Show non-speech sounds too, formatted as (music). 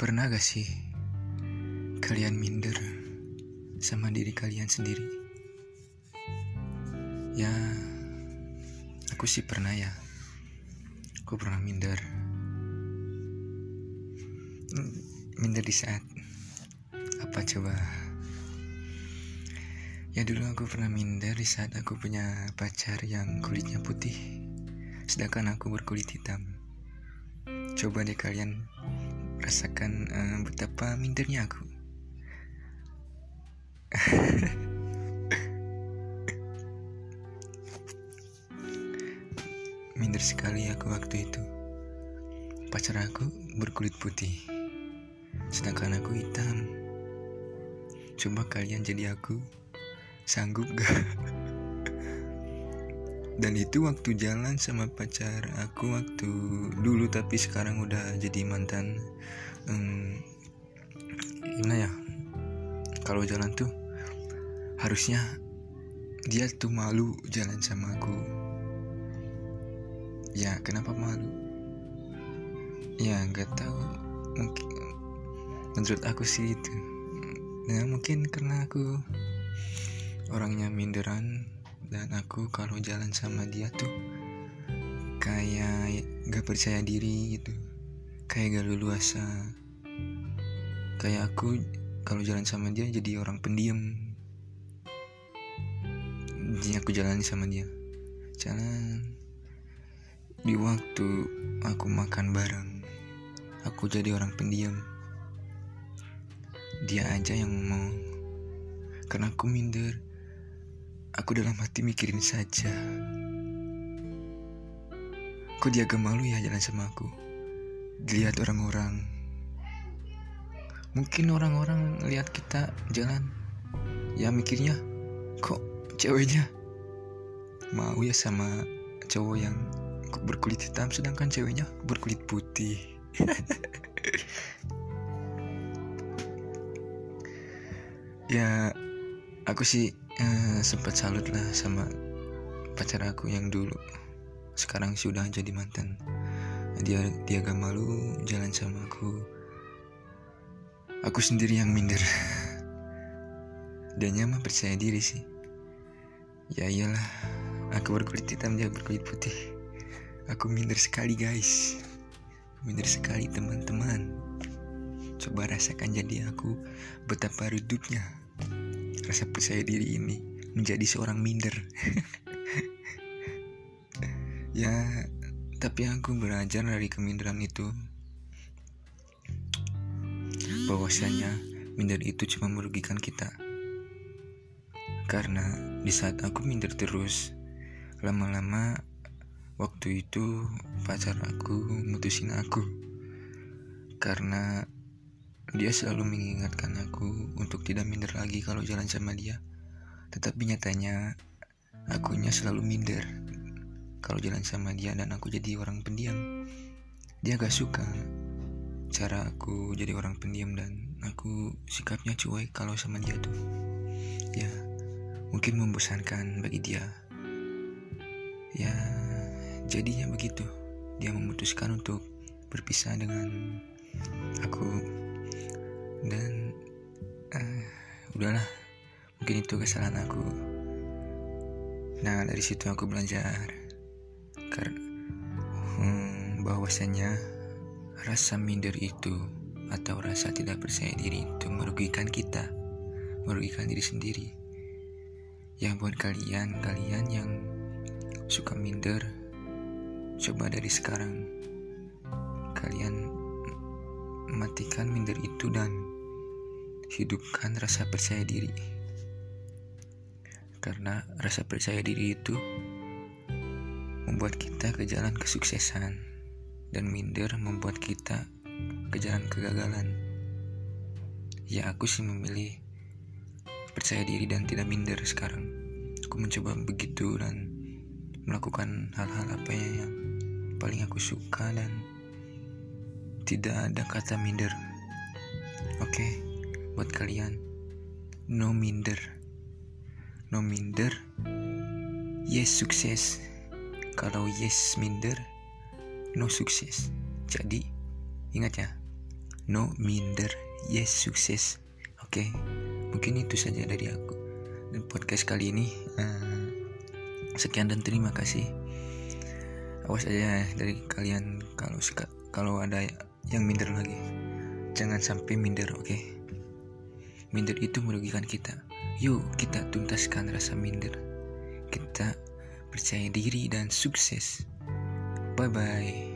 Pernah gak sih kalian minder sama diri kalian sendiri? Ya, aku sih pernah ya. Aku pernah minder. Minder di saat apa coba? Ya dulu aku pernah minder di saat aku punya pacar yang kulitnya putih, sedangkan aku berkulit hitam. Coba deh kalian rasakan uh, betapa mindernya aku. (laughs) Minder sekali aku waktu itu. Pacar aku berkulit putih, sedangkan aku hitam. Coba kalian jadi aku, sanggup gak? (laughs) Dan itu waktu jalan sama pacar aku waktu dulu tapi sekarang udah jadi mantan. Hmm, gimana ya? Kalau jalan tuh harusnya dia tuh malu jalan sama aku. Ya kenapa malu? Ya nggak tahu. Menurut aku sih itu. Nah mungkin karena aku orangnya minderan dan aku kalau jalan sama dia tuh kayak gak percaya diri gitu. Kayak gak leluasa. Kayak aku kalau jalan sama dia jadi orang pendiam. Jadi aku jalan sama dia. Jalan. Di waktu aku makan bareng aku jadi orang pendiam. Dia aja yang mau. Karena aku minder Aku dalam hati mikirin saja. Kok dia gak malu ya jalan sama aku? Dilihat orang-orang. Mungkin orang-orang lihat kita jalan. Ya mikirnya, kok ceweknya mau ya sama cowok yang berkulit hitam sedangkan ceweknya berkulit putih. (laughs) ya aku sih eh, sempat salut lah sama pacar aku yang dulu. Sekarang sudah jadi mantan. Dia dia gak malu jalan sama aku. Aku sendiri yang minder. (laughs) Dan mah percaya diri sih. Ya iyalah aku berkulit hitam dia berkulit putih. Aku minder sekali guys. Minder sekali teman-teman. Coba rasakan jadi aku betapa redupnya rasa percaya diri ini menjadi seorang minder. (laughs) ya, tapi aku belajar dari keminderan itu bahwasanya minder itu cuma merugikan kita. Karena di saat aku minder terus, lama-lama waktu itu pacar aku mutusin aku. Karena dia selalu mengingatkan aku untuk tidak minder lagi kalau jalan sama dia. Tetapi nyatanya akunya selalu minder kalau jalan sama dia dan aku jadi orang pendiam. Dia gak suka cara aku jadi orang pendiam dan aku sikapnya cuek kalau sama dia tuh. Ya, mungkin membosankan bagi dia. Ya, jadinya begitu. Dia memutuskan untuk berpisah dengan aku dan uh, udahlah. Mungkin itu kesalahan aku. Nah dari situ aku belajar karena hmm, bahwasanya rasa minder itu atau rasa tidak percaya diri itu merugikan kita merugikan diri sendiri. Yang buat kalian kalian yang suka minder coba dari sekarang kalian matikan minder itu dan hidupkan rasa percaya diri. Karena rasa percaya diri itu membuat kita ke jalan kesuksesan dan minder membuat kita ke jalan kegagalan. Ya aku sih memilih percaya diri dan tidak minder sekarang. Aku mencoba begitu dan melakukan hal-hal apa yang paling aku suka dan tidak ada kata minder. Oke. Okay buat kalian. No minder. No minder. Yes sukses. Kalau yes minder no sukses. Jadi ingat ya. No minder yes sukses. Oke mungkin itu saja dari aku. Dan podcast kali ini uh, sekian dan terima kasih. Awas aja dari kalian kalau suka kalau ada yang minder lagi. Jangan sampai minder oke? okay? Minder itu merugikan kita. Yuk kita tuntaskan rasa minder. Kita percaya diri dan sukses. Bye bye